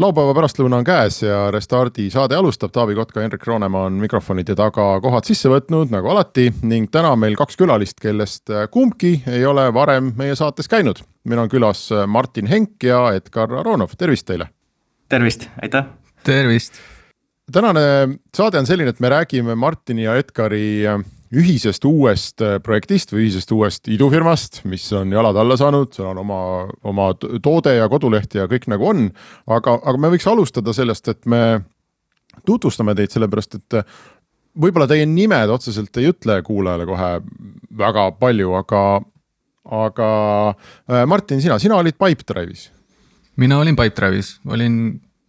laupäeva pärastlõuna on käes ja Restardi saade alustab, Taavi Kotka, Henrik Roonemaa on mikrofonide taga kohad sisse võtnud nagu alati ning täna meil kaks külalist, kellest kumbki ei ole varem meie saates käinud. meil on külas Martin Henk ja Edgar Aronov, tervist teile! tervist, aitäh! tervist! tänane saade on selline, et me räägime Martini ja Edgari ühisest uuest äh, projektist või ühisest uuest idufirmast, mis on jalad alla saanud, seal on oma, oma toode ja koduleht ja kõik nagu on. aga, aga me võiks alustada sellest, et me tutvustame teid, sellepärast et äh, võib-olla teie nimed otseselt ei ütle kuulajale kohe väga palju, aga, aga äh, Martin, sina, sina olid Pipedrive'is. mina olin Pipedrive'is, olin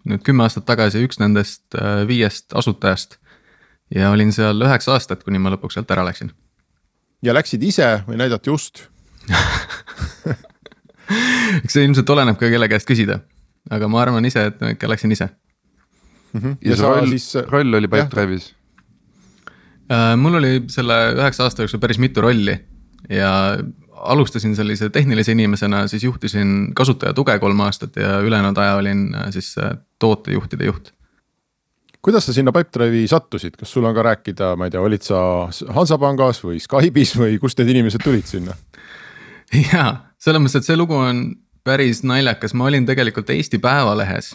nüüd kümme aastat tagasi üks nendest viiest asutajast ja olin seal üheksa aastat, kuni ma lõpuks sealt ära läksin. ja läksid ise või näidati just eks see ilmselt oleneb ka kelle käest küsida, aga ma arvan ise, et ma ikka läksin ise mm. -hmm. ja, ja see roll siis..., roll oli Pipedrive'is? Äh, mul oli selle üheksa aasta jooksul päris mitu rolli ja alustasin sellise tehnilise inimesena, siis juhtisin kasutaja tuge kolm aastat ja ülejäänud aja olin äh, siis äh, tootejuhtide juht kuidas sa sinna Pipedrive'i sattusid, kas sul on ka rääkida, ma ei tea, olid sa Hansapangas või Skype'is või kust need inimesed tulid sinna? jaa, selles mõttes, et see lugu on päris naljakas, ma olin tegelikult Eesti Päevalehes.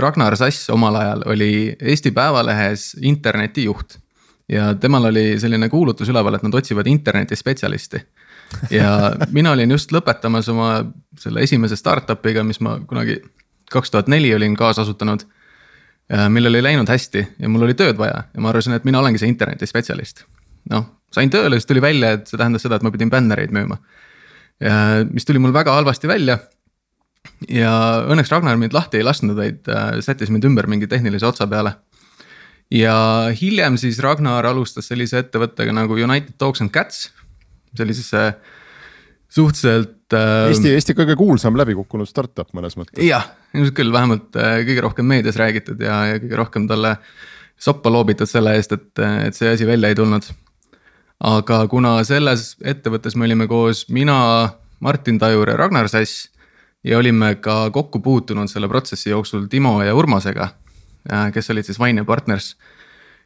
Ragnar Sass omal ajal oli Eesti Päevalehes internetijuht ja temal oli selline kuulutus üleval, et nad otsivad internetispetsialisti. ja mina olin just lõpetamas oma selle esimese startup'iga, mis ma kunagi kaks tuhat neli olin kaasasutanud millel ei läinud hästi ja mul oli tööd vaja ja ma arvasin, et mina olengi see internetispetsialist. noh, sain tööle, siis tuli välja, et see tähendas seda, et ma pidin bännereid müüma. mis tuli mul väga halvasti välja. ja õnneks Ragnar mind lahti ei lasknud, vaid äh, sättis mind ümber mingi tehnilise otsa peale. ja hiljem siis Ragnar alustas sellise ettevõttega nagu United Dogs and Cats. siis see suhteliselt äh,. Eesti, Eesti kõige kuulsam läbikukkunud startup mõnes mõttes. jah, ilmselt küll, vähemalt äh, kõige rohkem meedias räägitud ja, ja kõige rohkem talle soppa loobitud selle eest, et, et see asi välja ei tulnud. aga kuna selles ettevõttes me olime koos mina, Martin Tajur ja Ragnar Sass. ja olime ka kokku puutunud selle protsessi jooksul Timo ja Urmasega, äh, kes olid siis Vine Partners.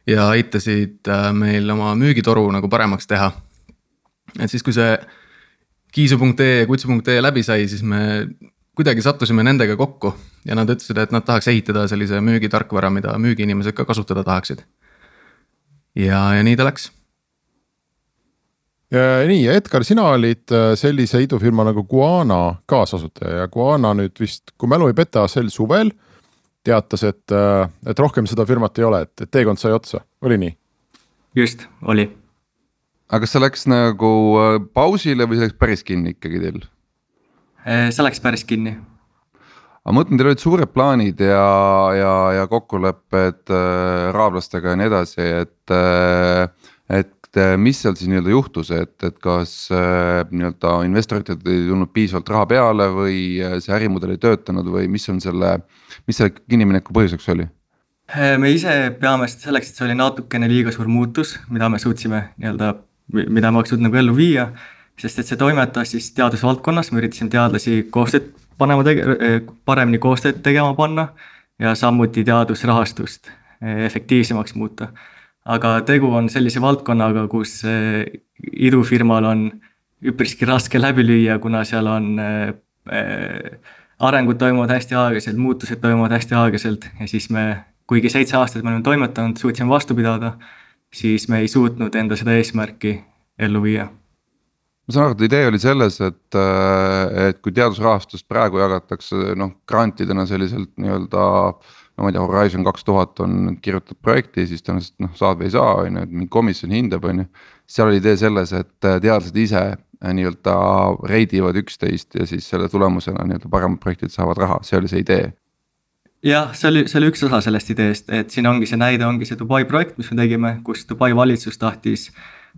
ja aitasid äh, meil oma müügitoru nagu paremaks teha. et siis, kui see kiisu.ee ja kutsu.ee läbi sai, siis me kuidagi sattusime nendega kokku ja nad ütlesid, et nad tahaks ehitada sellise müügitarkvara, mida müügiinimesed ka kasutada tahaksid. ja, ja nii ta läks. nii, Edgar, sina olid äh, sellise idufirma nagu Guana kaasasutaja ja Guana nüüd vist, kui mälu ei peta, sel suvel teatas, et, äh, et rohkem seda firmat ei ole, et, et teekond sai otsa, oli nii? just, oli aga kas see läks nagu äh, pausile või see läks päris kinni ikkagi teil? Äh, see läks päris kinni. aga ma mõtlen, teil olid suured plaanid ja, ja, ja kokkulepped äh, araablastega ja nii edasi, et äh,. et äh, mis seal siis nii-öelda juhtus, et, et kas äh, nii-öelda investoritelt ei tulnud piisavalt raha peale või see ärimudel ei töötanud või mis on selle, mis selle kinnimineku põhjuseks oli? me ise peame selleks, et see oli natukene liiga suur muutus, mida me suutsime nii-öelda mida ma oleks suutnud nagu ellu viia. sest et see toimetas siis teadusvaldkonnas, me üritasime teadlasi koostööd panema tege-, eh, paremini koostööd tegema panna. ja samuti teadusrahastust eh, efektiivsemaks muuta. aga tegu on sellise valdkonnaga, kus eh, idufirmal on üpriski raske läbi lüüa, kuna seal on arengud toimuvad hästi aeglaselt, muutused toimuvad hästi aeglaselt ja siis me, kuigi seitse aastat me oleme toimetanud, suutsime vastu pidada siis me ei suutnud enda seda eesmärki ellu viia. ma saan aru, et idee oli selles, et, äh, et kui teadusrahastust praegu jagatakse noh grantidena selliselt nii-öelda. no ma ei tea, Horizon kaks tuhat on, kirjutab projekti, siis tõenäoliselt noh saad või ei saa, on ju, et mingi komisjon hindab, on ju. seal oli idee selles, et äh, teadlased ise äh, nii-öelda reidivad üksteist ja siis selle tulemusena nii-öelda paremad projektid saavad raha, see oli see idee jah, see oli, see oli üks osa sellest ideest, et siin ongi see näide, ongi see Dubai projekt, mis me tegime, kus Dubai valitsus tahtis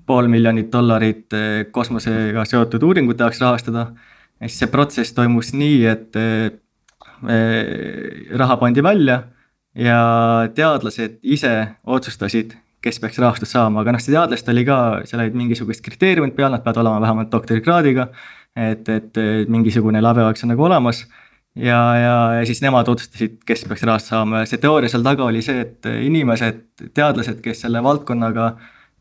pool miljonit dollarit eh, kosmosega seotud uuringute jaoks rahastada. ja siis see protsess toimus nii, et eh, raha pandi välja ja teadlased ise otsustasid, kes peaks rahastust saama, aga noh, see teadlaste oli ka, seal olid mingisugused kriteeriumid peal, nad peavad olema vähemalt doktorikraadiga. et, et mingisugune läveaeg on nagu olemas ja, ja, ja siis nemad otsustasid, kes peaks rahast saama. Ja see teooria seal taga oli see, et inimesed, teadlased, kes selle valdkonnaga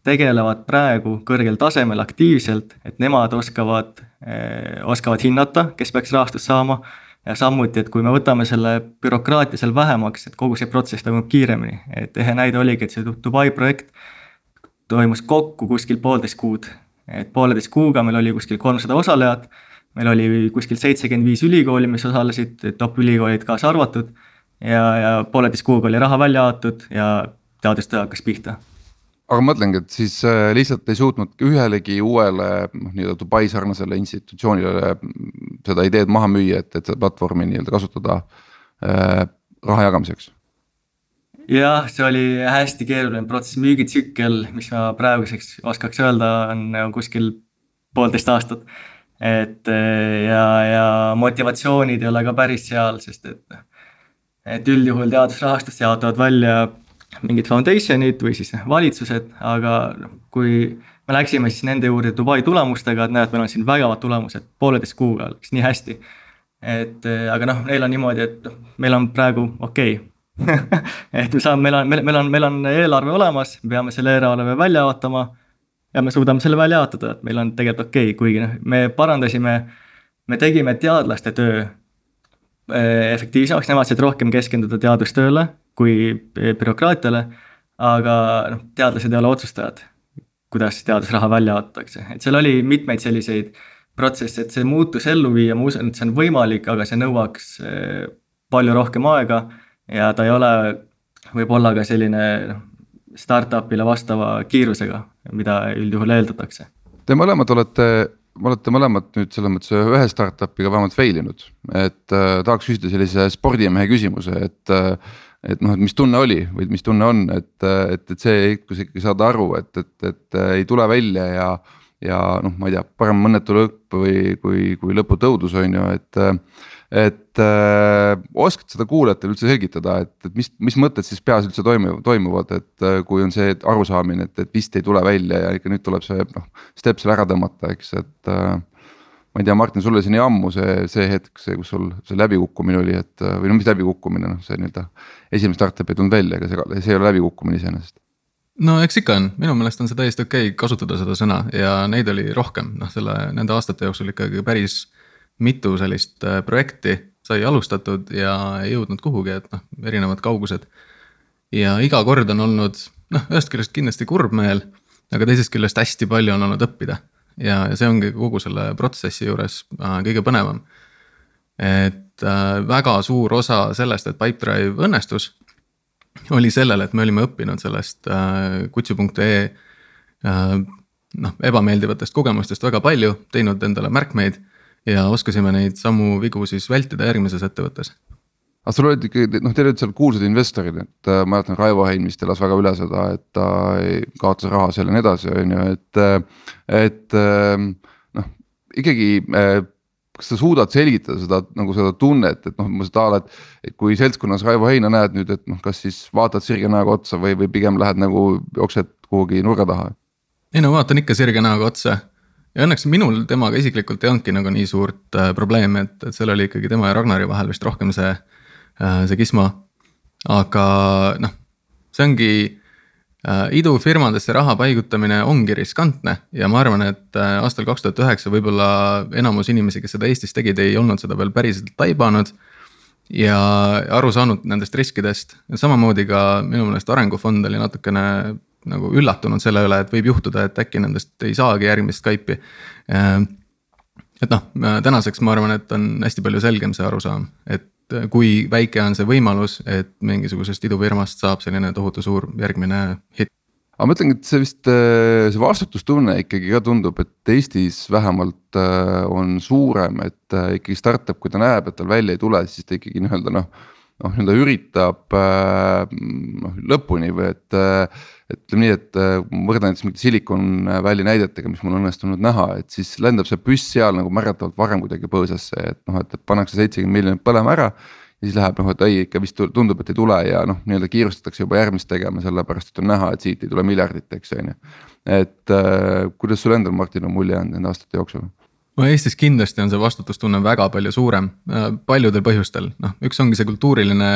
tegelevad praegu kõrgel tasemel aktiivselt, et nemad oskavad eh,, oskavad hinnata, kes peaks rahastust saama. Ja samuti, et kui me võtame selle bürokraatia seal vähemaks, et kogu see protsess toimub kiiremini, et ehe näide oligi, et see Dubai projekt toimus kokku kuskil poolteist kuud. et pooleteist kuuga meil oli kuskil kolmsada osalejat, meil oli kuskil seitsekümmend viis ülikooli, mis osalesid, top ülikoolid kaasa arvatud. ja, ja pooleteist kuuga oli raha välja jaotud ja teadustöö hakkas pihta aga ma mõtlengi, et siis äh, lihtsalt ei suutnud ühelegi uuele noh, nii-öelda Dubai sarnasele institutsioonile mm, seda ideed maha müüa, et, et seda platvormi nii-öelda kasutada äh, raha jagamiseks. jah, see oli hästi keeruline protsess, müügitsükkel, mis ma praeguseks oskaks öelda, on kuskil poolteist aastat. Et äh, ja, ja motivatsioonid ei ole ka päris seal, sest et, et üldjuhul teadusrahastust jaotavad välja mingid foundation'id või siis valitsused, aga noh, kui me läksime siis nende juurde Dubai tulemustega, et näed, meil on siin vägevad tulemused, pooleteist kuuga läks nii hästi. et aga noh, neil on niimoodi, et noh, meil on praegu okei okay. et me saame, meil on, meil on, meil on eelarve olemas, me peame selle eelarve välja vaatama. Ja me suudame selle välja jaotada, et meil on tegelikult okei okay,, kuigi noh, me parandasime, me tegime teadlaste töö eh, efektiivsemaks, nemad said rohkem keskenduda teadustööle kui bürokraatiale. aga noh, teadlased ei ole otsustajad, kuidas teadusraha välja jaotatakse, et seal oli mitmeid selliseid protsesse, et see muutus ellu viia, ma usun, et see on võimalik, aga see nõuaks eh, palju rohkem aega. ja ta ei ole võib-olla ka selline noh, startup'ile vastava kiirusega, mida üldjuhul eeldatakse. Te mõlemad olete olete mõlemad nüüd selles mõttes ühe startup'iga vähemalt fail inud, et äh, tahaks küsida sellise spordimehe küsimuse, et äh, et noh, et mis tunne oli või mis tunne on, et, et, et see, kui sa ikkagi saad aru, et, et, et ei tule välja ja. ja noh, ma ei tea, parem mõnnetu lõpp või kui, kui lõputu õudus on ju, et. Et äh, oskad seda kuulajatele üldse selgitada, et, et mis, mis mõtted siis peas üldse toimuvad, toimuvad, et kui on see arusaamine, et, et vist ei tule välja ja ikka nüüd tuleb see noh. Step seal ära tõmmata, eks, et äh, ma ei tea, Martin, sulle see nii ammu see, see hetk, see, kus sul see läbikukkumine oli, et või no mis läbikukkumine, noh, see nii-öelda. esimene startup ei tulnud välja, ega see, see ei ole läbikukkumine iseenesest. no eks ikka on, minu meelest on see täiesti okei okay kasutada seda sõna ja neid oli rohkem, noh selle nende aastate jooksul ikkagi päris mitu sellist äh, projekti sai alustatud ja ei jõudnud kuhugi, et noh, erinevad kaugused. ja iga kord on olnud noh, ühest küljest kindlasti kurb meel, aga teisest küljest hästi palju on olnud õppida ja, ja see ongi kogu selle protsessi juures äh, kõige põnevam. et äh, väga suur osa sellest, et Pipedrive õnnestus, oli sellel, et me olime õppinud sellest äh, kutsu.ee äh, noh, ebameeldivatest kogemustest väga palju, teinud endale märkmeid ja oskasime neid samu vigu siis vältida järgmises ettevõttes aga sul olid ikkagi noh, teil olid seal kuulsad investorid, et äh, ma mäletan Raivo Hein vist elas väga üle seda, et ta kaotas raha seal ja nii edasi, on ju, et. Äh, et äh, noh, ikkagi äh, kas sa suudad selgitada seda nagu seda tunnet, et noh, ma seda a la, et. et kui seltskonnas Raivo Heina näed nüüd, et noh, kas siis vaatad sirge näoga otsa või, või pigem lähed nagu jooksed kuhugi nurga taha? ei no vaatan ikka sirge näoga otsa ja õnneks minul temaga isiklikult ei olnudki nagu nii suurt äh, probleemi, et, et seal oli ikkagi tema ja Ragnari vahel vist rohkem see äh, see Gizmo. aga noh, see ongi äh, idufirmadesse raha paigutamine ongi riskantne ja ma arvan, et äh, aastal kaks tuhat üheksa võib-olla enamus inimesi, kes seda Eestis tegid, ei olnud seda veel päriselt taibanud. ja aru saanud nendest riskidest, samamoodi ka minu meelest arengufond oli natukene nagu üllatunud selle üle, et võib juhtuda, et äkki nendest ei saagi järgmist Skype'i. et noh, tänaseks ma arvan, et on hästi palju selgem see arusaam, et et kui väike on see võimalus, et mingisugusest idufirmast saab selline tohutu suur järgmine hitt aga ma ütlengi, et see vist, äh, see vastutustunne ikkagi ka tundub, et Eestis vähemalt äh, on suurem, et äh, ikkagi startup, kui ta näeb, et tal välja ei tule, siis ta ikkagi nii-öelda noh. Noh, nii-öelda üritab noh lõpuni või et. et ütleme nii, et võrrelda näiteks mingite Silicon Valley näidetega, mis mul õnnestunud näha, et siis lendab see püss seal nagu märgatavalt varem kuidagi põõsasse, et noh, et pannakse seitsekümmend miljonit põlema ära ja siis läheb noh, et ei ikka vist tundub, et ei tule ja noh, nii-öelda kiirustatakse juba järgmist tegema, sellepärast et on näha, et siit ei tule miljardit, eks on ju. et äh, kuidas sul endal, Martin, on mulje jäänud nende aastate jooksul? No Eestis kindlasti on see vastutustunne väga palju suurem, äh, paljudel põhjustel, noh, üks ongi see kultuuriline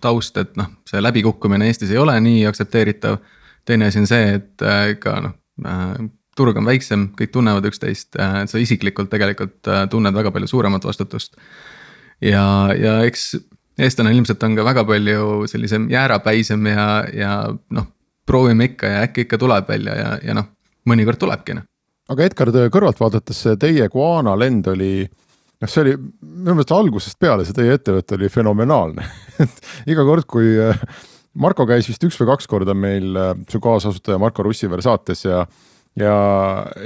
taust, et noh, see läbikukkumine Eestis ei ole nii aktsepteeritav. teine asi on see, et äh, ka noh äh,, turg on väiksem, kõik tunnevad üksteist sa isiklikult tegelikult tunned väga palju suuremat vastutust ja, ja eks eestlane ilmselt on ka väga palju sellisem jäärapäisem ja, ja noh, proovime ikka ja äkki ikka tuleb välja ja, ja noh, mõnikord tulebki noh. Aga Edgar, kõrvalt vaadates teie Guana lend oli, noh, see oli minu meelest algusest peale see teie ettevõte oli fenomenaalne. Et iga kord, kui äh, Marko käis vist üks või kaks korda meil, äh, su kaasasutaja Marko Russiver saates ja ja,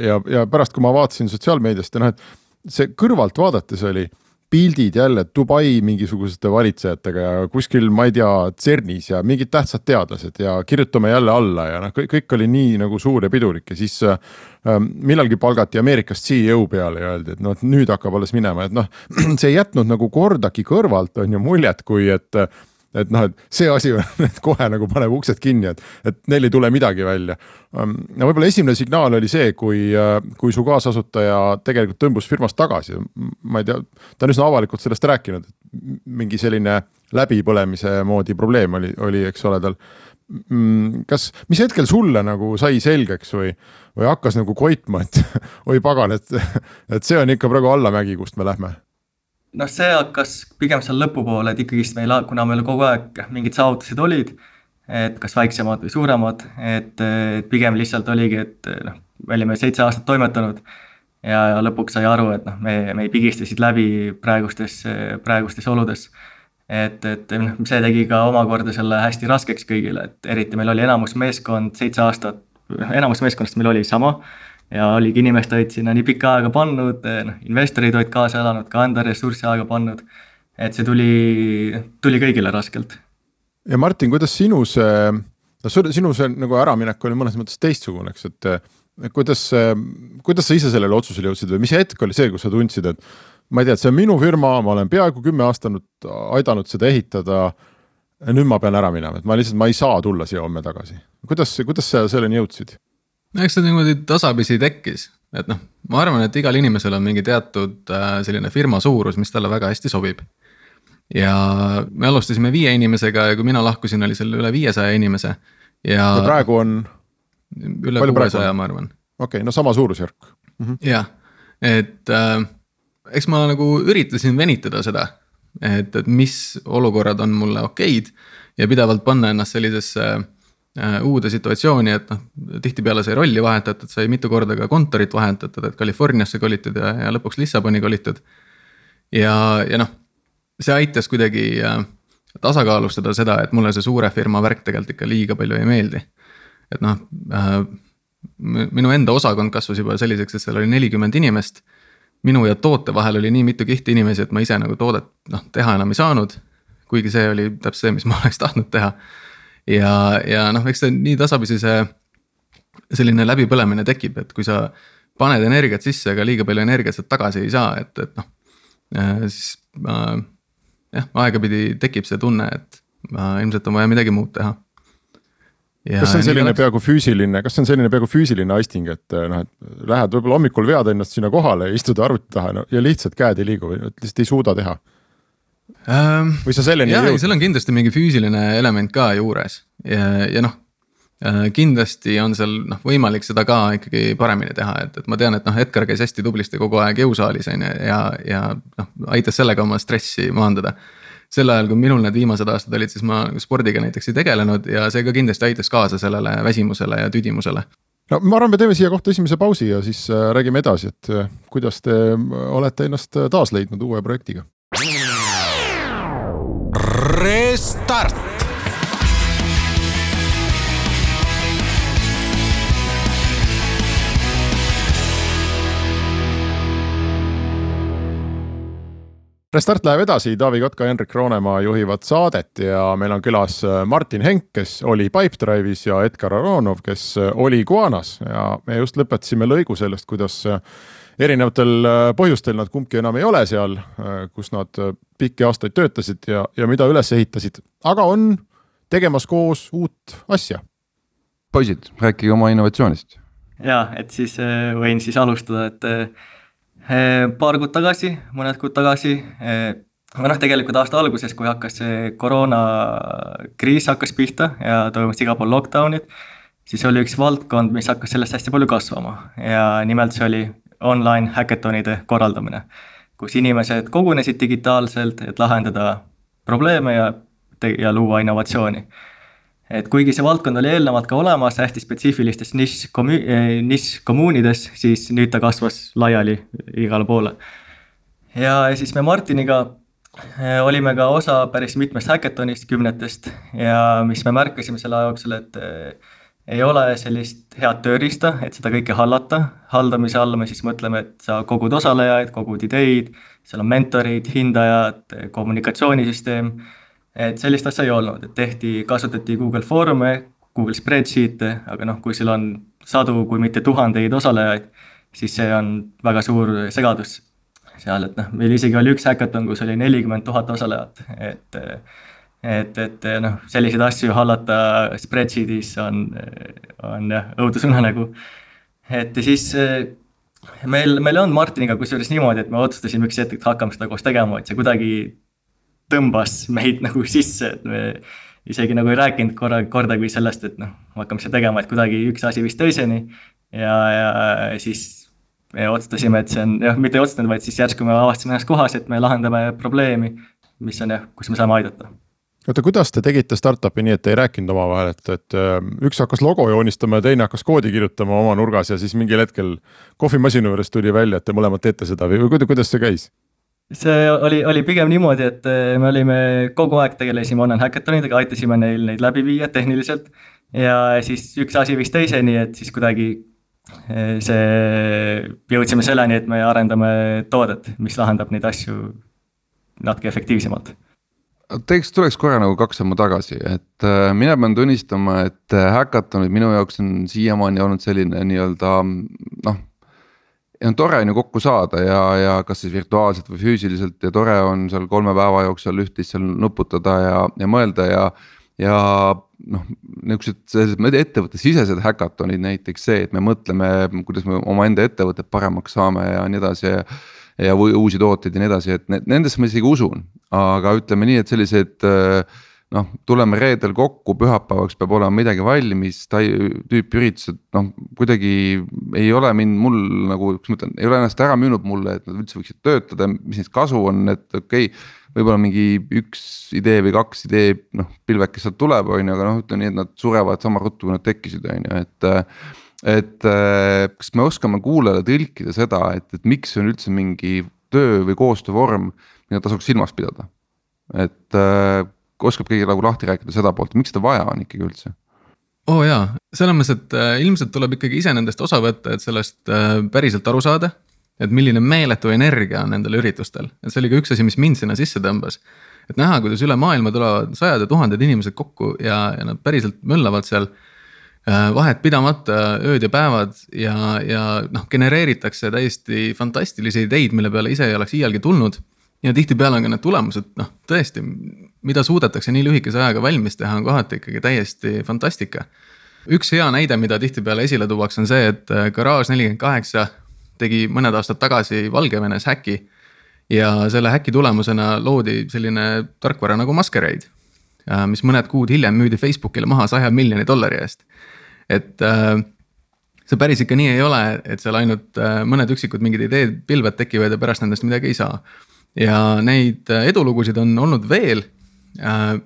ja, ja pärast, kui ma vaatasin sotsiaalmeediast ja noh, et see kõrvalt vaadates oli pildid jälle Dubai mingisugusete valitsejatega ja kuskil, ma ei tea, CERN-is ja mingid tähtsad teadlased ja kirjutame jälle alla ja noh, kõik oli nii nagu suur ja pidulik ja siis äh, millalgi palgati Ameerikast CEO peale ja öeldi, et noh, et nüüd hakkab alles minema, et noh, see ei jätnud nagu kordagi kõrvalt on ju muljet, kui et et noh, et see asi et kohe nagu paneb uksed kinni, et, et neil ei tule midagi välja. No võib-olla esimene signaal oli see, kui, äh, kui su kaasasutaja tegelikult tõmbus firmast tagasi, ma ei tea, ta on üsna avalikult sellest rääkinud, et mingi selline läbipõlemise moodi probleem oli, oli, eks ole, tal. Mm, kas, mis hetkel sulle nagu sai selgeks või, või hakkas nagu koitma, et oi pagan, et, et see on ikka praegu allamägi, kust me lähme noh, see hakkas pigem seal lõpupoole, et ikkagist meil, kuna meil kogu aeg mingid saavutused olid, et kas väiksemad või suuremad, et pigem lihtsalt oligi, et noh, me olime seitse aastat toimetanud ja, ja lõpuks sai aru, et noh, me, me ei pigista siit läbi praegustes, praegustes oludes. et, et noh, see tegi ka omakorda selle hästi raskeks kõigile, et eriti meil oli enamus meeskond seitse aastat, enamus meeskonnast meil oli sama ja oligi inimesed olid sinna nii pikka aega pannud, noh investorid olid kaasa elanud, ka enda ressurssi aega pannud. et see tuli, tuli kõigile raskelt. ja Martin, kuidas sinu see, no sinu see nagu äraminek oli mõnes mõttes teistsugune, eks, et kuidas, kuidas sa ise sellele otsusele jõudsid või mis hetk oli see, kus sa tundsid, et ma ei tea, et see on minu firma, ma olen peaaegu kümme aastat aidanud seda ehitada. nüüd ma pean ära minema, et ma lihtsalt, ma ei saa tulla siia homme tagasi. kuidas, kuidas sa selleni jõudsid? No eks see niimoodi tasapisi tekkis, et noh, ma arvan, et igal inimesel on mingi teatud äh, selline firma suurus, mis talle väga hästi sobib. ja me alustasime viie inimesega ja kui mina lahkusin, oli seal üle viiesaja inimese ja. ja praegu on? üle kuuesaja, ma arvan. okei okay,, no sama suurusjärk mm -hmm.. jah, et äh, eks ma nagu üritasin venitada seda, et, et mis olukorrad on mulle okeid ja pidevalt panna ennast sellisesse äh, Äh, uude situatsiooni, et noh, tihtipeale sai rolli vahetatud, sai mitu korda ka kontorit vahetatud, et Californiasse kolitud ja, ja lõpuks Lissaboni kolitud. ja, ja noh, see aitas kuidagi äh, tasakaalustada seda, et mulle see suure firma värk tegelikult ikka liiga palju ei meeldi. et noh äh,, minu enda osakond kasvas juba selliseks, et seal oli nelikümmend inimest. minu ja toote vahel oli nii mitu kihti inimesi, et ma ise nagu toodet noh, teha enam ei saanud. kuigi see oli täpselt see, mis ma oleks tahtnud teha ja, ja noh, eks see nii tasapisi see selline läbipõlemine tekib, et kui sa paned energiat sisse, aga liiga palju energiat sealt tagasi ei saa, et, et noh. Äh, siis äh, jah, aegapidi tekib see tunne, et äh, ilmselt on vaja midagi muud teha. kas see on selline läks... peaaegu füüsiline, kas see on selline peaaegu füüsiline asting, et äh, noh, et lähed võib-olla hommikul vead ennast sinna kohale, istud arvuti taha no, ja lihtsalt käed ei liigu või lihtsalt ei suuda teha ähm,. või sa selleni ei jõudnud? seal on kindlasti mingi füüsiline element ka juures ja, ja noh äh, kindlasti on seal noh, võimalik seda ka ikkagi paremini teha, et, et ma tean, et noh, Edgar käis hästi tublisti kogu aeg jõusaalis on ju ja, ja noh, aitas sellega oma stressi maandada. sel ajal, kui minul need viimased aastad olid, siis ma spordiga näiteks ei tegelenud ja see ka kindlasti aitas kaasa sellele väsimusele ja tüdimusele no ma arvan, me teeme siia kohta esimese pausi ja siis äh, räägime edasi, et äh, kuidas te olete ennast taas leidnud uue projektiga. Restart. Restart läheb edasi, Taavi Kotka, Henrik Roonemaa juhivad saadet ja meil on külas äh, Martin Henk, kes oli Pipedrive'is ja Edgar Aronov, kes äh, oli Guanas ja me just lõpetasime lõigu sellest, kuidas äh, erinevatel põhjustel nad kumbki enam ei ole seal, kus nad pikki aastaid töötasid ja, ja mida üles ehitasid, aga on tegemas koos uut asja. poisid, rääkige oma innovatsioonist. ja, et siis võin siis alustada, et paar kuud tagasi, mõned kuud tagasi, või noh, tegelikult aasta alguses, kui hakkas see koroonakriis hakkas pihta ja toimus igal pool lockdown'id, siis oli üks valdkond, mis hakkas sellest hästi palju kasvama ja nimelt see oli online häkatonide korraldamine, kus inimesed kogunesid digitaalselt, et lahendada probleeme ja, ja luua innovatsiooni et kuigi see valdkond oli eelnevalt ka olemas hästi spetsiifilistes nišš kommu-, eh, nišš kommuunides, siis nüüd ta kasvas laiali igale poole. ja siis me Martiniga eh, olime ka osa päris mitmest häkatonist, kümnetest ja mis me märkasime selle aja jooksul, et eh, ei ole sellist head tööriista, et seda kõike hallata. haldamise all me siis mõtleme, et sa kogud osalejaid, kogud ideid, seal on mentorid, hindajad, kommunikatsioonisüsteem. Et sellist asja ei olnud, et tehti, kasutati Google Foorme, Google Spreadsheet'e, aga noh, kui sul on sadu, kui mitte tuhandeid osalejaid, siis see on väga suur segadus seal, et noh, meil isegi oli üks häkaton, kus oli nelikümmend tuhat osalejat, et et, et noh, selliseid asju hallata spreadsheet'is on, on jah, õudusunenägu. et siis meil, meil on Martiniga kusjuures niimoodi, et me otsustasime üks hetk, et hakkame seda koos tegema, et see kuidagi tõmbas meid nagu sisse, et me isegi nagu ei rääkinud korra, kordagi sellest, et noh, hakkame seda tegema, et kuidagi üks asi viis teiseni. ja, ja siis me otsustasime, et see on jah, mitte ei otsustanud, vaid siis järsku me avastasime ühes kohas, et me lahendame probleemi, mis on jah, kus me saame aidata oota, kuidas te tegite startup'i nii, et ei rääkinud omavahel, et, et üks hakkas logo joonistama ja teine hakkas koodi kirjutama oma nurgas ja siis mingil hetkel kohvimasina juures tuli välja, et te mõlemad teete seda või kuidas see käis? see oli, oli pigem niimoodi, et eh, me olime kogu aeg tegelesime online häkatonidega, aitasime neil neid läbi viia tehniliselt. ja siis üks asi viis teiseni, et siis kuidagi eh, see, jõudsime selleni, et me arendame toodet, mis lahendab neid asju natuke efektiivsemalt teeks, tuleks korra nagu kaks sammu tagasi, et äh, mina pean tunnistama, et häkatonid minu jaoks on siiamaani olnud selline nii-öelda noh on tore on ju kokku saada ja, ja kas siis virtuaalselt või füüsiliselt ja tore on seal kolme päeva jooksul üht-teist seal nuputada ja, ja mõelda ja. ja noh, nihukesed sellised ettevõttesisesed häkatonid näiteks see, et me mõtleme, kuidas me omaenda ettevõtet paremaks saame ja nii edasi ja ja uusi tooteid ja nii edasi, et nendesse ma isegi usun, aga ütleme nii, et sellised äh, noh, tuleme reedel kokku, pühapäevaks peab olema midagi valmis, tüüpi üritused, noh kuidagi ei ole mind, mul nagu, kuidas ma ütlen, ei ole ennast ära müünud mulle, et nad üldse võiksid töötada, mis neist kasu on, et okei okay,. võib-olla mingi üks idee või kaks idee, noh pilvekest sealt tuleb, on ju, aga noh, ütleme nii, et nad surevad sama ruttu, kui nad tekkisid, on ju, et et kas me oskame kuulajale tõlkida seda, et, et miks see on üldse mingi töö või koostöövorm, mida tasuks silmas pidada. et oskab keegi nagu lahti rääkida seda poolt, miks seda vaja on ikkagi üldse? oo oh jaa, selles mõttes, et äh, ilmselt tuleb ikkagi ise nendest osa võtta, et sellest äh, päriselt aru saada. et milline meeletu energia on nendel üritustel, et see oli ka üks asi, mis mind sinna sisse tõmbas. et näha, kuidas üle maailma tulevad sajad ja tuhanded inimesed kokku ja, ja nad päriselt möllavad seal äh, vahet pidamata ööd ja päevad ja, ja noh, genereeritakse täiesti fantastilisi ideid, mille peale ise ei oleks iialgi tulnud ja tihtipeale on ka need tulemused, noh tõesti, mida suudetakse nii lühikese ajaga valmis teha, on kohati ikkagi täiesti fantastika. üks hea näide, mida tihtipeale esile tuuakse, on see, et äh, Garage nelikümmend kaheksa tegi mõned aastad tagasi Valgevenes häki. ja selle häki tulemusena loodi selline tarkvara nagu Masquerade, äh, mis mõned kuud hiljem müüdi Facebookile maha saja miljoni dollari eest. Et äh, see päris ikka nii ei ole, et seal ainult mõned üksikud mingid ideed, pilved tekivad ja pärast nendest midagi ei saa ja neid äh, edulugusid on olnud veel äh,.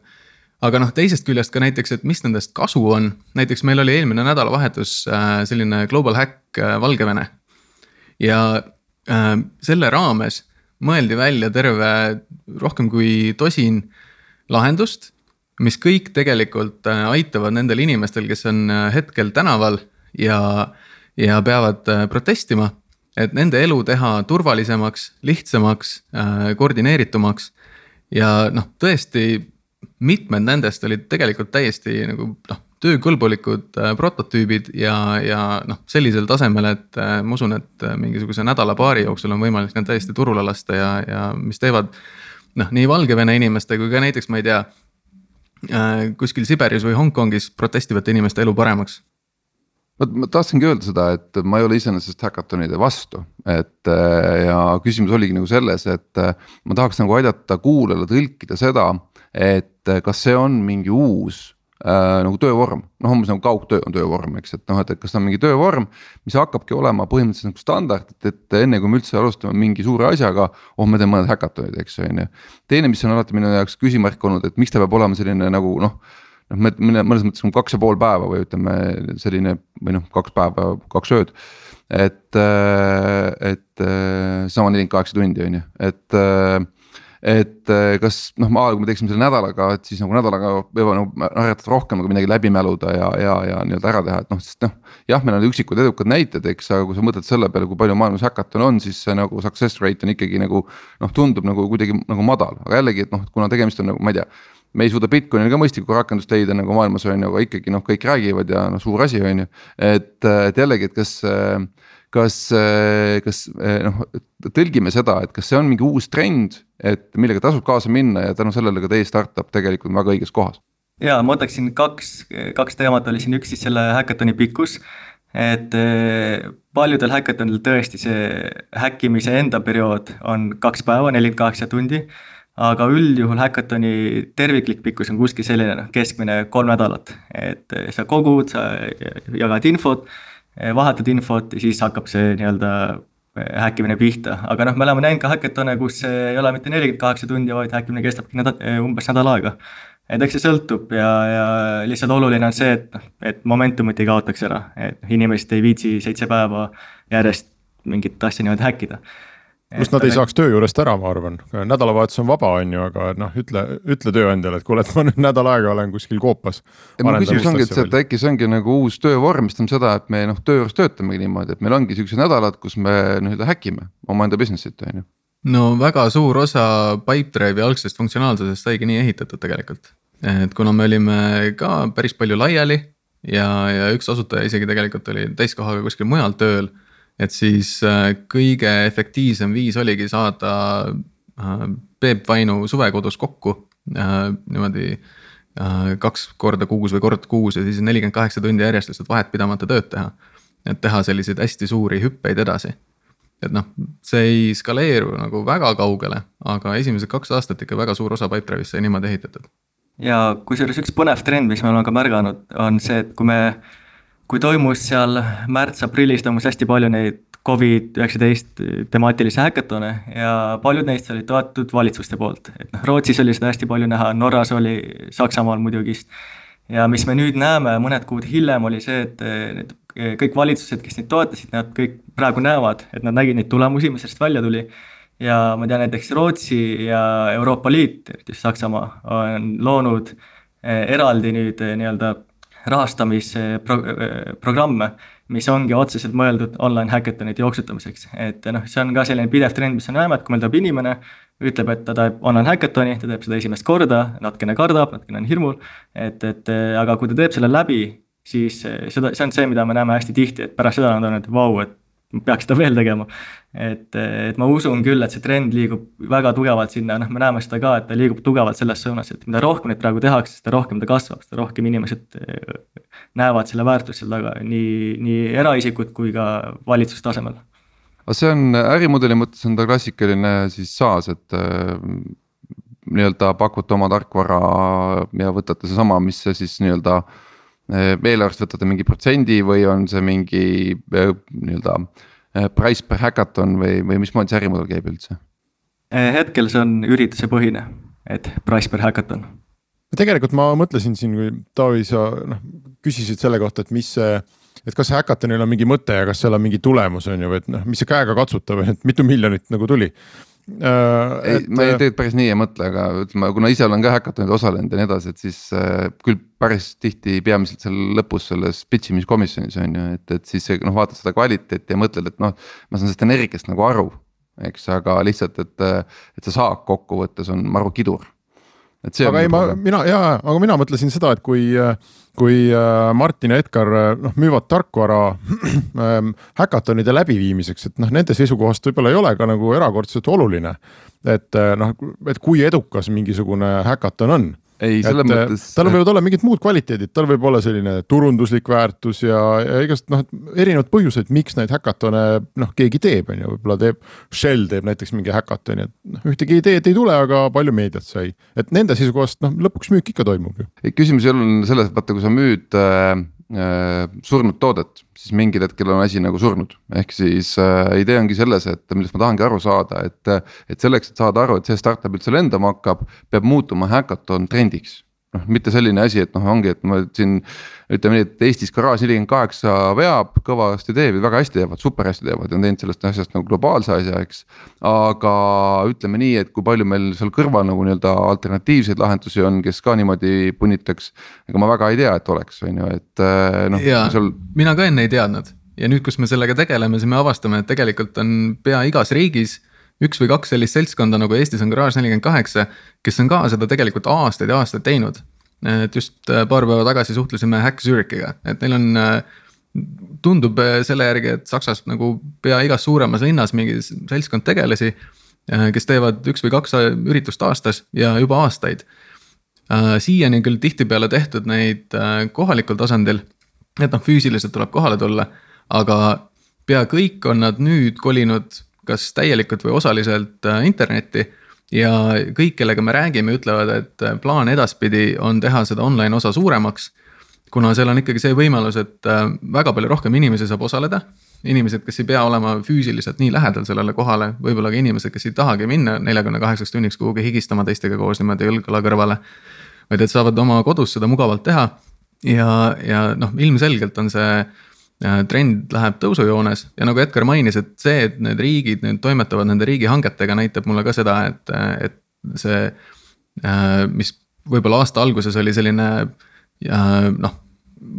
aga noh, teisest küljest ka näiteks, et mis nendest kasu on, näiteks meil oli eelmine nädalavahetus äh, selline global hack äh, Valgevene. ja äh, selle raames mõeldi välja terve rohkem kui tosin lahendust, mis kõik tegelikult äh, aitavad nendel inimestel, kes on äh, hetkel tänaval ja, ja peavad protestima et nende elu teha turvalisemaks, lihtsamaks, koordineeritumaks. ja noh, tõesti mitmed nendest olid tegelikult täiesti nagu noh töökõlbulikud äh, prototüübid ja, ja noh, sellisel tasemel, et äh, ma usun, et äh, mingisuguse nädala-paari jooksul on võimalik need täiesti turule lasta ja, ja mis teevad. noh, nii Valgevene inimeste kui ka näiteks, ma ei tea, kuskil Siberis või Hongkongis protestivate inimeste elu paremaks. Vot ma tahtsingi öelda seda, et ma ei ole iseenesest häkatonide vastu, et ja küsimus oligi nagu selles, et ma tahaks nagu aidata kuulajale tõlkida seda, et kas see on mingi uus äh, nagu töövorm, noh umbes nagu kaugtöö on töövorm, eks, et noh, et, et kas ta on mingi töövorm. mis hakkabki olema põhimõtteliselt nagu standard, et, et enne kui me üldse alustame mingi suure asjaga, oh me teeme mõned häkatonid, eks on ju. teine, mis on alati minu jaoks küsimärk olnud, et miks ta peab olema selline nagu noh noh, me mõnes mõttes nagu kaks ja pool päeva või ütleme selline või noh, kaks päeva, kaks ööd. et, et sama nelikümmend kaheksa tundi on ju, et et eh, kas noh, ma, kui me teeksime selle nädalaga, et siis nagu nädalaga võivad nagu harjutada rohkem nagu midagi läbi mäluda ja, ja, ja nii-öelda ära teha, et noh, sest noh. jah, meil on üksikud edukad näited, eks, aga kui sa mõtled selle peale, kui palju maailmas häkaton on, siis see nagu success rate on ikkagi nagu. noh, tundub nagu kuidagi nagu madal, aga jällegi, et noh, kuna tegemist on nagu ma ei tea me ei suuda Bitcoinil ka mõistlikku rakendust leida nagu maailmas on ju, aga ikkagi noh, kõik räägivad ja noh, suur asi on ju. et, et jällegi, et kas äh, kas, äh, kas äh, noh, tõlgime seda, et kas see on mingi uus trend, et millega tasub kaasa minna ja tänu sellele ka teie startup tegelikult on väga õiges kohas? ja ma võtaksin kaks, kaks teemat oli siin, üks siis selle häkatoni pikkus. et äh, paljudel häkatonil tõesti see häkkimise enda periood on kaks päeva, nelikümmend kaheksa tundi. aga üldjuhul häkatoni terviklik pikkus on kuskil selline noh, keskmine kolm nädalat, et sa kogud, sa jagad infot vahetad infot ja siis hakkab see nii-öelda eh, häkkimine pihta, aga noh, me oleme näinud ka häkatone, kus ei ole mitte nelikümmend kaheksa tundi, vaid häkkimine kestabki nädal, eh, umbes nädal aega. et eks see sõltub ja, ja lihtsalt oluline on see, et noh, et momentumit ei kaotaks ära, et inimesed ei viitsi seitse päeva järjest mingit asja niimoodi häkkida kus nad ei saaks töö juurest ära, ma arvan, nädalavahetus on vaba, on ju, aga noh, ütle, ütle tööandjale, et kuule, et ma nüüd nädal aega olen kuskil koopas. mu küsimus ongi, et see, et äkki see ongi nagu uus töövorm, mis tähendab seda, et me noh, töö juures töötamegi niimoodi, et meil ongi siuksed nädalad, kus me nii-öelda häkime omaenda business'it, on ju. no väga suur osa Pipedrive'i algsest funktsionaalsusest saigi nii ehitatud tegelikult, et kuna me olime ka päris palju laiali ja, ja üks asutaja isegi tegelikult oli täiskohaga kuskil mujal tööl et siis äh, kõige efektiivsem viis oligi saada äh, Peep Vainu suvekodus kokku äh, niimoodi kaks korda kuus või kord kuus ja siis nelikümmend kaheksa tundi järjest lihtsalt vahet pidamata tööd teha. et teha selliseid hästi suuri hüppeid edasi. et noh, see ei skaleeru nagu väga kaugele, aga esimesed kaks aastat ikka väga suur osa Pipedrive'ist sai niimoodi ehitatud. ja kusjuures üks põnev trend, mis me oleme ka märganud, on see, et kui me kui toimus seal märts-aprillis toimus hästi palju neid Covid-19 temaatilisi häkatone ja paljud neist olid toetatud valitsuste poolt, et noh, Rootsis oli seda hästi palju näha, Norras oli, Saksamaal muidugi. ja mis me nüüd näeme mõned kuud hiljem, oli see, et need kõik valitsused, kes neid toetasid, nad kõik praegu näevad, et nad nägid neid tulemusi, mis sellest välja tuli. ja ma tean näiteks Rootsi ja Euroopa Liit, eriti just Saksamaa, on loonud eh, eraldi nüüd eh, nii-öelda rahastamisprogramme, mis ongi otseselt mõeldud online häkatonite jooksutamiseks. et noh, see on ka selline pidev trend, mis me näeme, et kui meil tuleb inimene, ütleb, et ta teeb online häkatoni, ta teeb seda esimest korda, natukene kardab, natukene on hirmul. et, et aga kui ta teeb selle läbi, siis seda, see on see, mida me näeme hästi tihti, et pärast seda nad on, et vau, et peaks seda veel tegema. et, et ma usun küll, et see trend liigub väga tugevalt sinna, noh, me näeme seda ka, et ta liigub tugevalt selles suunas, et mida rohkem neid praegu tehakse, seda rohkem ta kasvab, seda rohkem inimesed eh, näevad selle väärtust seal taga, nii, nii eraisikud kui ka valitsuse tasemel. aga see on ärimudeli mõttes on ta klassikaline siis SaaS, et äh, nii-öelda pakute oma tarkvara ja võtate seesama, mis see siis nii-öelda äh, eelarvest võtate mingi protsendi või on see mingi eh, nii-öelda eh, price per hackathon või, või mismoodi see ärimudel käib üldse? hetkel see on üritusepõhine, et price per hackathon. tegelikult ma mõtlesin siin, kui Taavi, sa noh küsisid selle kohta, et mis see et kas hackathonil on mingi mõte ja kas seal on mingi tulemus on ju, või et noh, mis see käega katsutav, et mitu miljonit nagu tuli äh,. ei, ma ei tegelikult päris nii ei mõtle, aga ütleme, kuna ise olen ka häkatonil osalenud ja nii edasi, et siis äh, küll päris tihti peamiselt seal lõpus selles pitch imiskomisjonis on ju, et, et siis noh, vaatad seda kvaliteeti ja mõtled, et noh, ma saan sellest energiast nagu aru. eks, aga lihtsalt, et, et see saak kokkuvõttes on maru kidur aga ei, ma, mina ja, aga mina mõtlesin seda, et kui, kui äh, Martin ja Edgar äh, noh, müüvad tarkvara ähm, häkatonide läbiviimiseks, et noh, nende seisukohast võib-olla ei ole ka nagu erakordselt oluline. et äh, noh, et kui edukas mingisugune häkaton on ei, selles et, mõttes. tal võivad olla mingid muud kvaliteedid, tal võib olla selline turunduslik väärtus ja, ja igast noh, erinevad põhjused, miks neid häkatone noh, keegi teeb, on ju, võib-olla teeb. Shell teeb näiteks mingi häkatoni, et noh, ühtegi ideed ei tule, aga palju meediat sai, et nende seisukohast noh, lõpuks müük ikka toimub ju. küsimus ei ole selles, vaata, kui sa müüd äh Äh, surnud toodet, siis mingil hetkel on asi nagu surnud. ehk siis äh, idee ongi selles, et millest ma tahangi aru saada, et, et selleks, et saada aru, et see startup üldse lendama hakkab, peab muutuma häkaton trendiks noh, mitte selline asi, et noh, ongi, et ma siin ütleme nii, et Eestis garaaž nelikümmend kaheksa veab, kõvasti teeb ja väga hästi teevad, super hästi teevad ja on teinud sellest asjast nagu globaalse asja, eks. aga ütleme nii, et kui palju meil seal kõrval nagu nii-öelda alternatiivseid lahendusi on, kes ka niimoodi punnitaks. ega ma väga ei tea, et oleks, on ju, et eh, noh. Seal... mina ka enne ei teadnud ja nüüd, kus me sellega tegeleme, siis me avastame, et tegelikult on pea igas riigis üks või kaks sellist seltskonda nagu Eestis on Garage nelikümmend kaheksa, kes on ka seda tegelikult aastaid ja aastaid teinud. et just äh, paar päeva tagasi suhtlesime Hack Zürichiga, et neil on äh, tundub äh, selle järgi, et Saksast nagu pea igas suuremas linnas mingi seltskond tegelasi. kes teevad üks või kaks üritust aastas ja juba aastaid. siiani küll tihtipeale tehtud neid kohalikul tasandil, et noh, füüsiliselt tuleb kohale tulla, aga pea kõik on nad nüüd kolinud kas täielikult või osaliselt äh, internetti. ja kõik, kellega me räägime, ütlevad, et äh, plaan edaspidi on teha seda online osa suuremaks. kuna seal on ikkagi see võimalus, et äh, väga palju rohkem inimesi saab osaleda. inimesed, kes ei pea olema füüsiliselt nii lähedal sellele kohale, võib-olla ka inimesed, kes ei tahagi minna neljakümne kaheksaks tunniks kuhugi higistama teistega koos niimoodi õlg-õla kõrvale. vaid et saavad oma kodus seda mugavalt teha ja, ja noh, ilmselgelt on see trend läheb tõusujoones ja nagu Edgar mainis, et see, et need riigid nüüd toimetavad nende riigihangetega, näitab mulle ka seda, et, et see. Äh, mis võib-olla aasta alguses oli selline noh,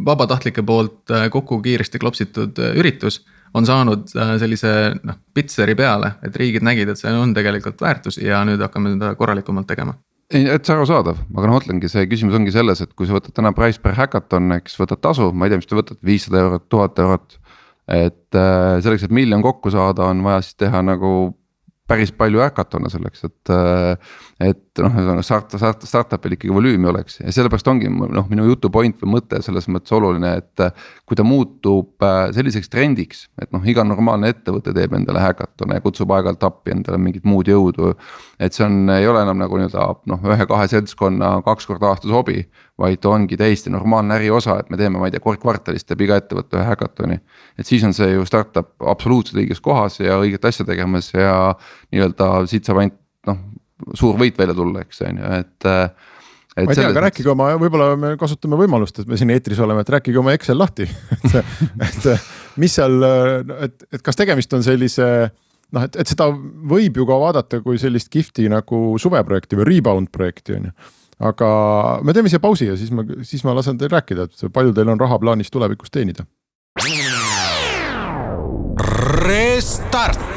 vabatahtlike poolt äh, kokku kiiresti klopsitud üritus. on saanud sellise noh, pitseri peale, et riigid nägid, et see on tegelikult väärtus ja nüüd hakkame seda korralikumalt tegema ei, see arusaadav, aga noh, ütlengi, see küsimus ongi selles, et kui sa võtad täna price per hackathon, eks võtad tasu, ma ei tea, mis te võtate, viissada eurot, tuhat eurot. et äh, selleks, et miljon kokku saada, on vaja siis teha nagu päris palju häkatone selleks, et. Et noh, ühesõnaga start, start, startup'il ikkagi volüümi oleks ja sellepärast ongi noh, minu jutu point või mõte selles mõttes oluline, et. kui ta muutub äh, selliseks trendiks, et noh, iga normaalne ettevõte teeb endale häkatone ja kutsub aeg-ajalt appi endale mingit muud jõudu. et see on, ei ole enam nagu nii-öelda noh, ühe-kahe seltskonna kaks korda aastas hobi. vaid ongi täiesti normaalne äriosa, et me teeme, ma ei tea, kord kvartalis teeb iga ettevõte ühe häkatoni. et siis on see ju startup absoluutselt õiges kohas ja õiget asja tegemas ja nii-öelda siit saab ainult noh, suur võit välja tulla, eks on ju, et et ma ei tea, aga rääkige oma, võib-olla me kasutame võimalust, et me siin eetris oleme, et rääkige oma Excel lahti et, et mis seal, et, et kas tegemist on sellise noh, et, et seda võib ju ka vaadata kui sellist kihvti nagu suveprojekti või rebound projekti on ju. aga me teeme siia pausi ja siis ma, siis ma lasen teil rääkida, et palju teil on raha plaanis tulevikus teenida. Restart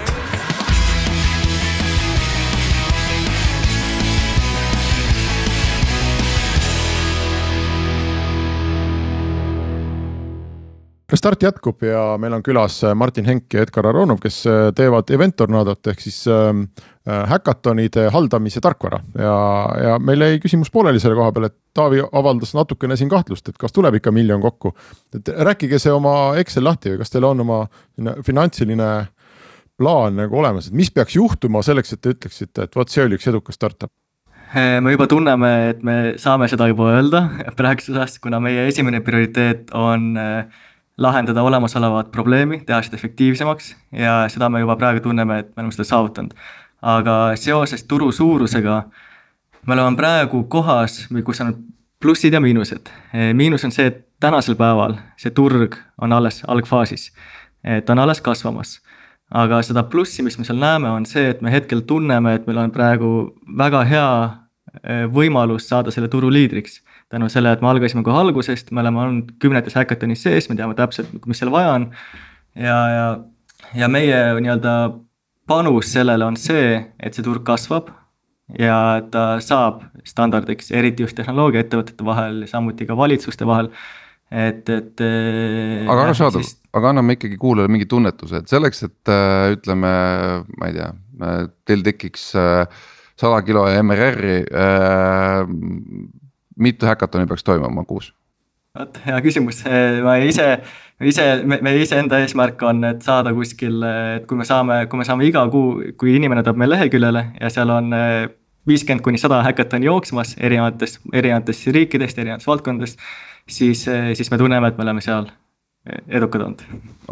Restart jätkub ja meil on külas äh, Martin Henk ja Edgar Aronov, kes äh, teevad Event Tornadot ehk siis ähm, äh, häkatonide haldamise tarkvara ja, ja meil jäi küsimus pooleli selle koha peal, et Taavi avaldas natukene siin kahtlust, et kas tuleb ikka miljon kokku. et rääkige see oma Excel lahti või kas teil on oma finantsiline plaan nagu olemas, et mis peaks juhtuma selleks, et te ütleksite, et vot see oli üks edukas startup? me juba tunneme, et me saame seda juba öelda praeguses ajast, kuna meie esimene prioriteet on äh, lahendada olemasolevat probleemi, teha seda efektiivsemaks ja seda me juba praegu tunneme, et me oleme seda saavutanud. aga seoses turu suurusega me oleme praegu kohas, kus on plussid ja miinused. miinus on see, et tänasel päeval see turg on alles algfaasis, et on alles kasvamas. aga seda plussi, mis me seal näeme, on see, et me hetkel tunneme, et meil on praegu väga hea eh, võimalus saada selle turu liidriks. Tänu sellele, et me algasime kohe algusest, me oleme olnud kümnetes häkatonis sees, me teame täpselt, mis seal vaja on. ja, ja, ja meie nii-öelda panus sellele on see, et see turg kasvab ja ta saab standardiks, eriti just tehnoloogiaettevõtete vahel, samuti ka valitsuste vahel et, et. Äh, aga arusaadav siis..., aga anname ikkagi kuulajale mingi tunnetuse, et selleks, et äh, ütleme, ma ei tea, äh, teil tekiks sada kilo MRR-i äh,. Mitu häkatoni peaks toimuma kuus? vot hea küsimus, ma ise, ise, meie iseenda eesmärk on, et saada kuskil, et kui me saame, kui me saame iga kuu, kui inimene tuleb meie leheküljele ja seal on viiskümmend kuni sada häkatoni jooksmas erinevates, erinevatest riikidest, erinevatest valdkondadest siis, siis me tunneme, et me oleme seal edukad olnud.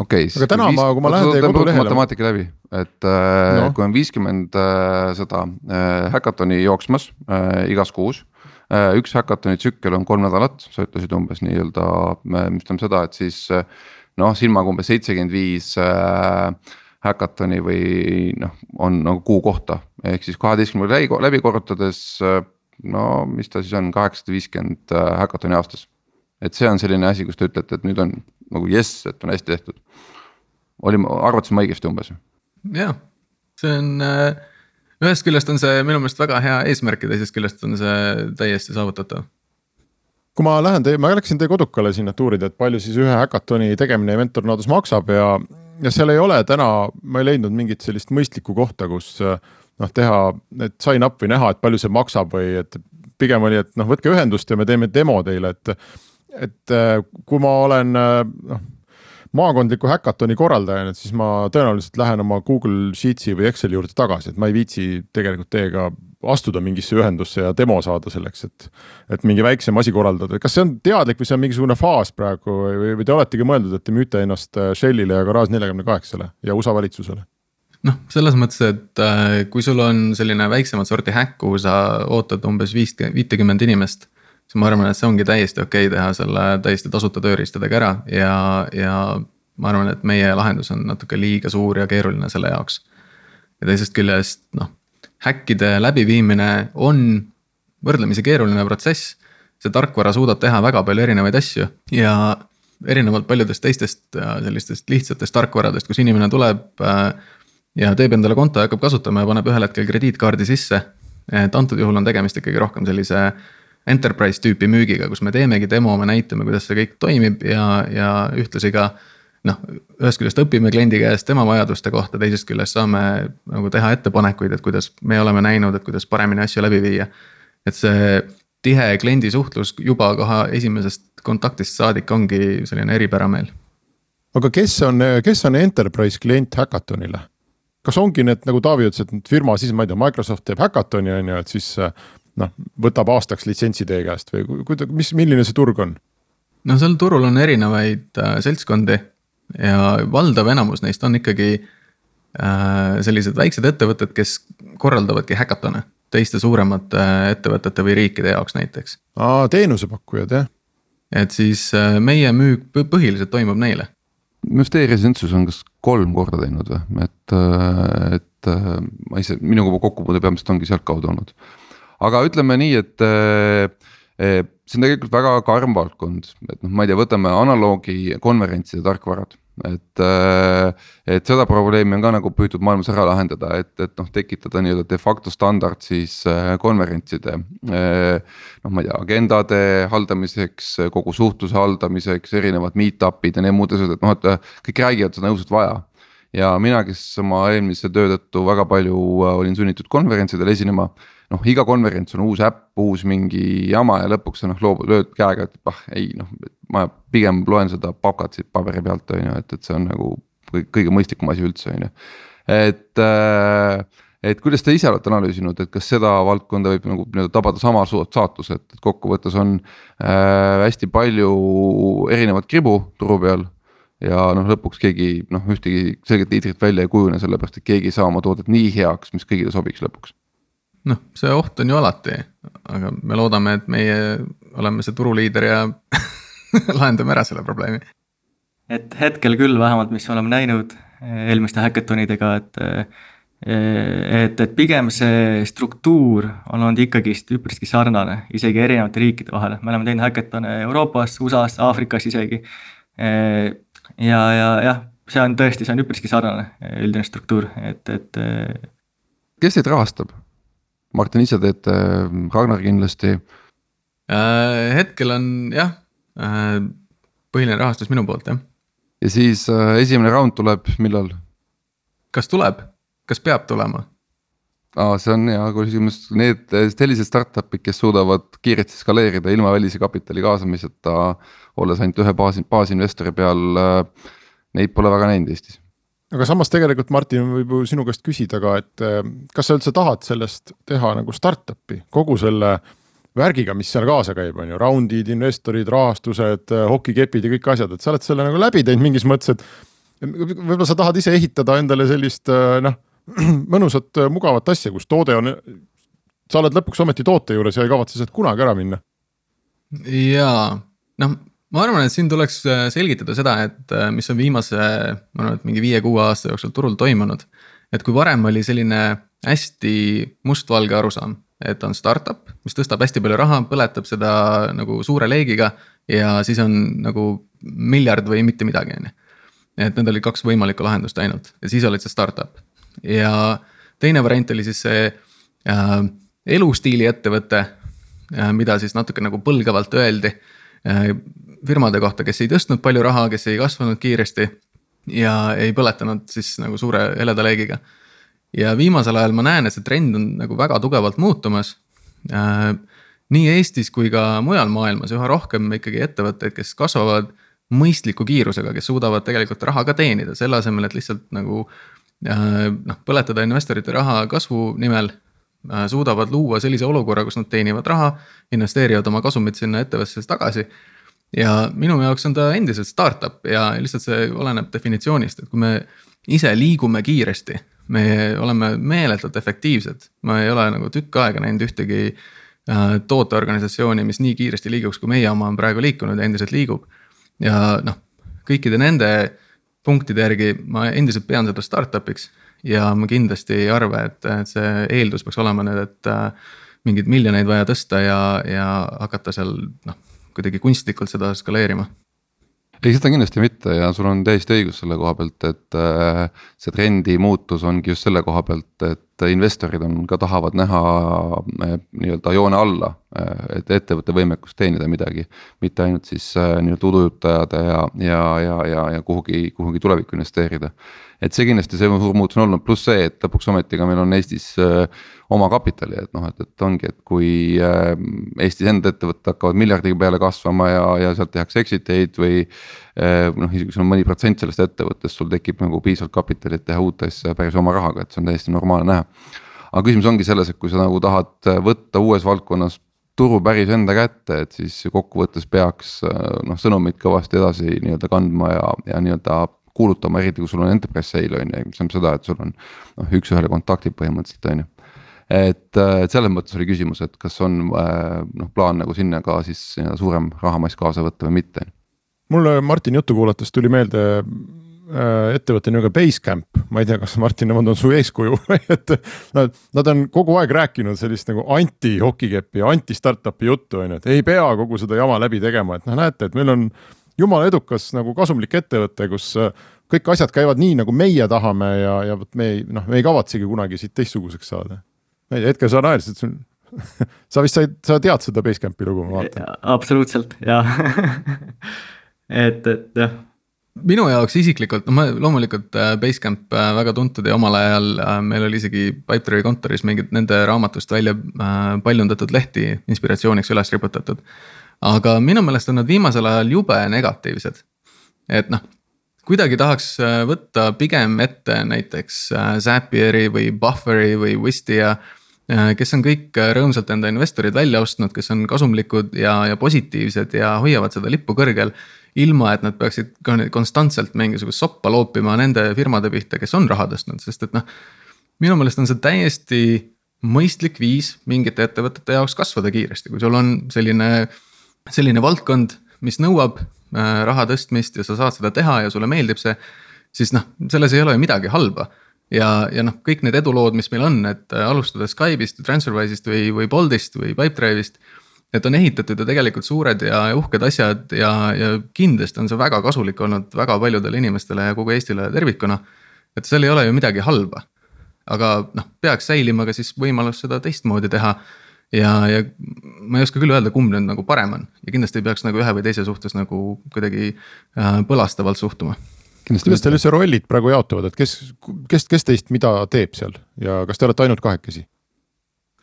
okei okay,. aga täna viis... ma, kui ma lähen teie kodulehele. matemaatika läbi, et äh, no. kui on viiskümmend äh, seda äh, häkatoni jooksmas äh, igas kuus äh,. Üks häkatoni tsükkel on kolm nädalat, sa ütlesid umbes nii-öelda, mis tähendab seda, et siis noh, silmaga umbes seitsekümmend viis häkatoni või noh, on nagu kuu kohta, ehk siis kaheteistkümnega läbi, läbi korrutades no mis ta siis on, kaheksasada viiskümmend häkatoni aastas et see on selline asi, kus te ütlete, et nüüd on nagu jess, et on hästi tehtud. oli, arvatasin ma õigesti umbes? jah, see on äh, ühest küljest on see minu meelest väga hea eesmärk ja teisest küljest on see täiesti saavutatav. kui ma lähen teie, ma läksin teie kodukale sinna tuurida, et palju siis ühe häkatoni tegemine Inventor Nodos maksab ja, ja seal ei ole täna, ma ei leidnud mingit sellist mõistlikku kohta, kus noh, teha, et sign up või näha, et palju see maksab või et pigem oli, et noh, võtke ühendust ja me teeme demo teile, et et kui ma olen noh maakondliku häkatoni korraldajana, siis ma tõenäoliselt lähen oma Google Sheetsi või Exceli juurde tagasi, et ma ei viitsi tegelikult teiega astuda mingisse ühendusse ja demo saada selleks, et. et mingi väiksem asi korraldada, kas see on teadlik või see on mingisugune faas praegu või, või te oletegi mõeldud, et te müüte ennast äh, Shellile ja Garage neljakümne kaheksale ja USA valitsusele? noh, selles mõttes, et kui sul on selline väiksemat sorti häkk, kuhu sa ootad umbes viis, viitekümmet inimest siis ma arvan, et see ongi täiesti okei okay teha selle täiesti tasuta tööriistadega ära ja, ja ma arvan, et meie lahendus on natuke liiga suur ja keeruline selle jaoks. ja teisest küljest noh, häkkide läbiviimine on võrdlemisi keeruline protsess. see tarkvara suudab teha väga palju erinevaid asju ja erinevalt paljudest teistest äh, sellistest lihtsatest tarkvaradest, kus inimene tuleb äh, ja teeb endale konto ja hakkab kasutama ja paneb ühel hetkel krediitkaardi sisse. et antud juhul on tegemist ikkagi rohkem sellise enterprise tüüpi müügiga, kus me teemegi demo, me näitame, kuidas see kõik toimib ja, ja ühtlasi ka noh, ühest küljest õpime kliendi käest tema vajaduste kohta, teisest küljest saame nagu teha ettepanekuid, et kuidas me oleme näinud, et kuidas paremini asju läbi viia. et see tihe kliendi suhtlus juba kohe esimesest kontaktist saadik ongi selline eripära meil. aga kes on, kes on enterprise klient häkatonile? kas ongi need, nagu Taavi ütles, et firma siis, ma ei tea, Microsoft teeb häkatoni on ju, et siis noh, võtab aastaks litsentsi teie käest või kuida-, mis, milline see turg on? no seal turul on erinevaid äh, seltskondi ja valdav enamus neist on ikkagi äh, sellised väiksed ettevõtted, kes korraldavadki häkatone teiste suuremate äh, ettevõtete või riikide jaoks näiteks. aa, teenusepakkujad jah. et siis äh, meie müük põhiliselt toimub neile. minu arust e-residentsus on kas kolm korda teinud või, et, äh, et äh, ma ise, minuga kokkupuude peamiselt ongi sealtkaudu olnud aga ütleme nii, et äh, äh, see on tegelikult väga karm valdkond, et noh, ma ei tea, võtame analoogi konverentside tarkvarad. et, äh, et seda probleemi on ka nagu püütud maailmas ära lahendada, et, et noh, tekitada nii-öelda de facto standard siis konverentside. noh, ma ei tea, agendade haldamiseks, kogu suhtluse haldamiseks, erinevad meet-up'id ja need muud asjad, et noh, et kõik räägivad seda õudselt vaja ja mina, kes oma eelmise töö tõttu väga palju olin sunnitud konverentsidel esinema noh, iga konverents on uus äpp, uus mingi jama ja lõpuks sa noh loobud, lööd käega, et ah ei noh, ma pigem loen seda pakat siit paberi pealt on ju, et, et see on nagu kõige mõistlikum asi üldse on ju. et, äh, et kuidas te ise olete analüüsinud, et kas seda valdkonda võib nagu nii-öelda tabada sama saatus, et, et kokkuvõttes on äh, hästi palju erinevat kribu turu peal ja noh, lõpuks keegi noh, ühtegi selget liidrit välja ei kujune, sellepärast et keegi ei saa oma toodet nii heaks, mis kõigile sobiks lõpuks noh, see oht on ju alati, aga me loodame, et meie oleme see turuliider ja lahendame ära selle probleemi. et hetkel küll vähemalt, mis me oleme näinud, eelmiste häkatonidega, et et, et pigem see struktuur on olnud ikkagist üpriski sarnane, isegi erinevate riikide vahel, me oleme teinud häkatone Euroopas, USA-s, Aafrikas isegi. ja, ja jah, see on tõesti, see on üpriski sarnane üldine struktuur, et, et. kes teid rahastab? Martin, ise teete, Ragnar kindlasti äh,. hetkel on jah äh,, põhiline rahastus minu poolt jah. ja siis äh, esimene round tuleb millal? kas tuleb? kas peab tulema? aa, see on hea küsimus, need sellised startup'id, kes suudavad kiiresti skaleerida ilma välise kapitali kaasamiseta, olles ainult ühe baasi, baasinvestori peal. Neid pole väga näinud Eestis. Aga samas tegelikult Martin võib ju sinu käest küsida ka, et kas sa üldse tahad sellest teha nagu startup'i, kogu selle värgiga, mis seal kaasa käib, on ju, round'id, investorid, rahastused, hokikepid ja kõik asjad, et sa oled selle nagu läbi teinud mingis mõttes, et võib-olla sa tahad ise ehitada endale sellist noh mõnusat, äh, mugavat asja, kus toode on, sa oled lõpuks ometi toote juures ja ei kavatse sealt kunagi ära minna. jaa, noh, ma arvan, et siin tuleks äh, selgitada seda, et äh, mis on viimase, ma arvan, et mingi viie-kuue aasta jooksul turul toimunud. et kui varem oli selline hästi mustvalge arusaam, et on startup, mis tõstab hästi palju raha, põletab seda nagu suure leegiga ja siis on nagu miljard või mitte midagi, on ju. et need olid kaks võimalikku lahendust ainult ja siis olid see startup ja teine variant oli siis see äh, elustiili ettevõte äh,, mida siis natuke nagu põlgavalt öeldi äh, firmade kohta, kes ei tõstnud palju raha, kes ei kasvanud kiiresti ja ei põletanud siis nagu suure heleda leegiga. ja viimasel ajal ma näen, et see trend on nagu väga tugevalt muutumas äh,. nii Eestis kui ka mujal maailmas üha rohkem ikkagi ettevõtteid, kes kasvavad mõistliku kiirusega, kes suudavad tegelikult raha ka teenida, selle asemel, et lihtsalt nagu noh, põletada investorite raha kasvu nimel äh, suudavad luua sellise olukorra, kus nad teenivad raha, investeerivad oma kasumit sinna ettevõttesse tagasi. Ja minu jaoks on ta endiselt startup ja lihtsalt see oleneb definitsioonist, et kui me ise liigume kiiresti, me oleme meeletult efektiivsed, ma ei ole nagu tükk aega näinud ühtegi äh, tooteorganisatsiooni, mis nii kiiresti liiguks, kui meie oma on praegu liikunud ja endiselt liigub. ja noh, kõikide nende punktide järgi ma endiselt pean seda startup'iks ja ma kindlasti ei arva, et, et see eeldus peaks olema nüüd, et äh, mingeid miljoneid vaja tõsta ja, ja hakata seal noh, kuidagi kunstlikult seda skaleerima? Ei, seda kindlasti mitte ja sul on täiesti õigus selle koha pealt, et äh, see trendi muutus ongi just selle koha pealt, et investorid on ka tahavad näha äh, nii-öelda joone alla. Äh, et ettevõtte võimekust teenida midagi, mitte ainult siis nii-öelda udujutajad ja, ja, ja, ja, ja kuhugi, kuhugi tulevikku investeerida et see kindlasti see suur muutus on olnud, pluss see, et lõpuks ometi ka meil on Eestis oma kapitali, et noh, et, et ongi, et kui Eestis enda ettevõtted hakkavad miljardi peale kasvama ja, ja sealt tehakse exit eid või. Äh, noh, isegi kui sul on mõni protsent sellest ettevõttest, sul tekib nagu piisavalt kapitali, et teha uut asja päris oma rahaga, et see on täiesti normaalne näha. aga küsimus ongi selles, et kui sa nagu tahad võtta uues valdkonnas turu päris enda kätte, et siis kokkuvõttes peaks noh, sõnumit kõvasti edasi nii-öelda kandma ja, ja nii-öelda kuulutama, eriti kui sul on enterprise sale on ju, mis tähendab seda, et sul on noh, üks-ühele kontaktid põhimõtteliselt on ju. et, et selles mõttes oli küsimus, et kas on äh, noh, plaan nagu sinna ka siis suurem rahamass kaasa võtta või mitte. Mulle Martini juttu kuulates tuli meelde äh, ettevõtte nimega Basecamp, ma ei tea, kas Martin, nemad on su eeskuju et nad, nad on kogu aeg rääkinud sellist nagu anti-hokikepi, anti-startup'i juttu on ju, et ei pea kogu seda jama läbi tegema, et noh, näete, et meil on jumala edukas nagu kasumlik ettevõte, kus äh, kõik asjad käivad nii, nagu meie tahame ja, ja vot me ei noh, me ei kavatsegi kunagi siit teistsuguseks saada. hetkel sa naersid, sa vist said, sa tead seda Basecampi lugu, ma vaatan. absoluutselt ja et, et jah minu jaoks isiklikult, no ma loomulikult äh, Basecamp äh, väga tuntud ja omal ajal meil oli isegi Pipedrive'i kontoris mingid nende raamatust välja paljundatud lehti inspiratsiooniks üles riputatud aga minu meelest on nad viimasel ajal jube negatiivsed. et noh, kuidagi tahaks äh, võtta pigem ette näiteks äh, Zapieri või Bufferi või Wistia. Äh, kes on kõik rõõmsalt enda investorid välja ostnud, kes on kasumlikud ja, ja positiivsed ja hoiavad seda lippu kõrgel ilma, et nad peaksid konstantselt mingisugust soppa loopima nende firmade pihta, kes on raha tõstnud, sest et noh. minu meelest on see täiesti mõistlik viis mingite ettevõtete jaoks kasvada kiiresti, kui sul on selline selline valdkond, mis nõuab äh, raha tõstmist ja sa saad seda teha ja sulle meeldib see. siis noh, selles ei ole ju midagi halba ja, ja noh, kõik need edulood, mis meil on, et alustada Skype'ist, Transferwise'ist või, või Boltist või Pipedrive'ist Need on ehitatud ju tegelikult suured ja uhked asjad ja, ja kindlasti on see väga kasulik olnud väga paljudele inimestele ja kogu Eestile tervikuna. et seal ei ole ju midagi halba. aga noh, peaks säilima ka siis võimalus seda teistmoodi teha. ja, ja ma ei oska küll öelda, kumb nüüd nagu parem on ja kindlasti ei peaks nagu ühe või teise suhtes nagu kuidagi äh, põlastavalt suhtuma kuidas teil üldse rollid praegu jaotuvad, et kes, kes, kes teist mida teeb seal ja kas te olete ainult kahekesi?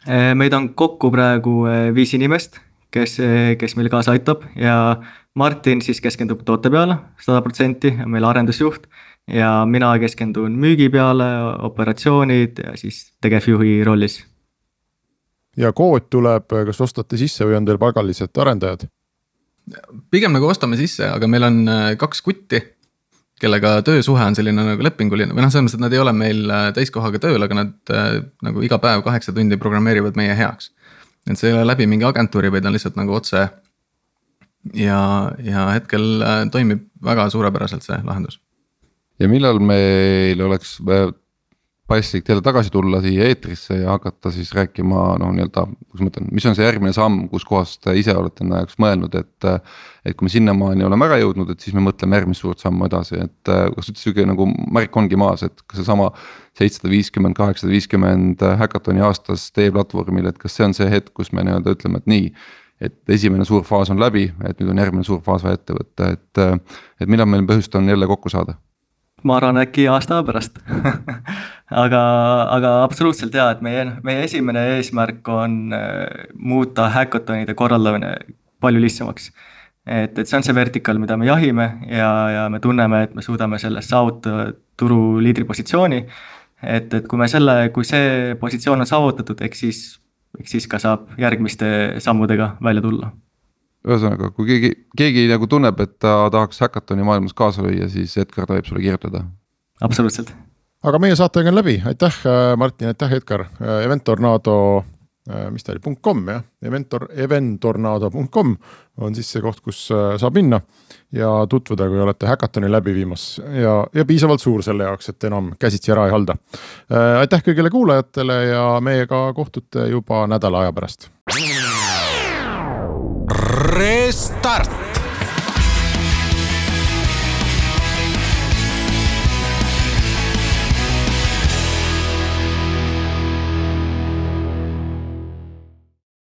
Äh, meid on kokku praegu äh, viis inimest, kes, äh, kes meil kaasa aitab ja Martin siis keskendub toote peale sada protsenti, on meil arendusjuht. ja mina keskendun müügi peale, operatsioonid ja siis tegevjuhi rollis. ja kood tuleb, kas ostate sisse või on teil palgalised arendajad? pigem nagu ostame sisse, aga meil on kaks kutti kellega töösuhe on selline nagu lepinguline või noh, selles mõttes, et nad ei ole meil äh, täiskohaga tööl, aga nad äh, nagu iga päev kaheksa tundi programmeerivad meie heaks. et see ei ole läbi mingi agentuuri, vaid on lihtsalt nagu otse. ja, ja hetkel äh, toimib väga suurepäraselt see lahendus. ja millal meil oleks paslik teile tagasi tulla siia eetrisse ja hakata siis rääkima noh, nii-öelda, kuidas ma ütlen, mis on see järgmine samm, kus kohas te ise olete enda jaoks mõelnud, et. et kui me sinnamaani oleme ära jõudnud, et siis me mõtleme järgmist suurt sammu edasi, et kas üldse sihuke nagu märk ongi maas, et kas seesama. seitsesada viiskümmend, kaheksasada viiskümmend häkatoni aastas teie platvormil, et kas see on see hetk, kus me nii-öelda ütleme, et nii et esimene suur faas on läbi, et nüüd on järgmine suur faas vaja ette võtta, et, et millal meil põhjust on jälle kokku saada ma arvan, äkki aasta pärast aga, aga absoluutselt jaa, et meie, meie esimene eesmärk on äh, muuta häkatonide korraldamine palju lihtsamaks. et, et see on see vertikaal, mida me jahime ja, ja me tunneme, et me suudame sellest saavutada turu liidripositsiooni. et, et kui me selle, kui see positsioon on saavutatud, eks siis, eks siis ka saab järgmiste sammudega välja tulla ühesõnaga, kui keegi, keegi nagu tunneb, et ta tahaks häkatoni maailmas kaasa lüüa, siis Edgar tohib sulle kirjutada. absoluutselt. aga meie saatega on läbi, aitäh äh, Martin, aitäh Edgar, äh, Event Tornado, äh, mis ta oli, punkt kom jah, Eventor, eventornado.com on siis see koht, kus saab minna ja tutvuda, kui olete häkatoni läbi viimas ja, ja piisavalt suur selle jaoks, et enam käsitsi ära ei halda. aitäh kõigile kuulajatele ja meiega kohtute juba nädala aja pärast Restart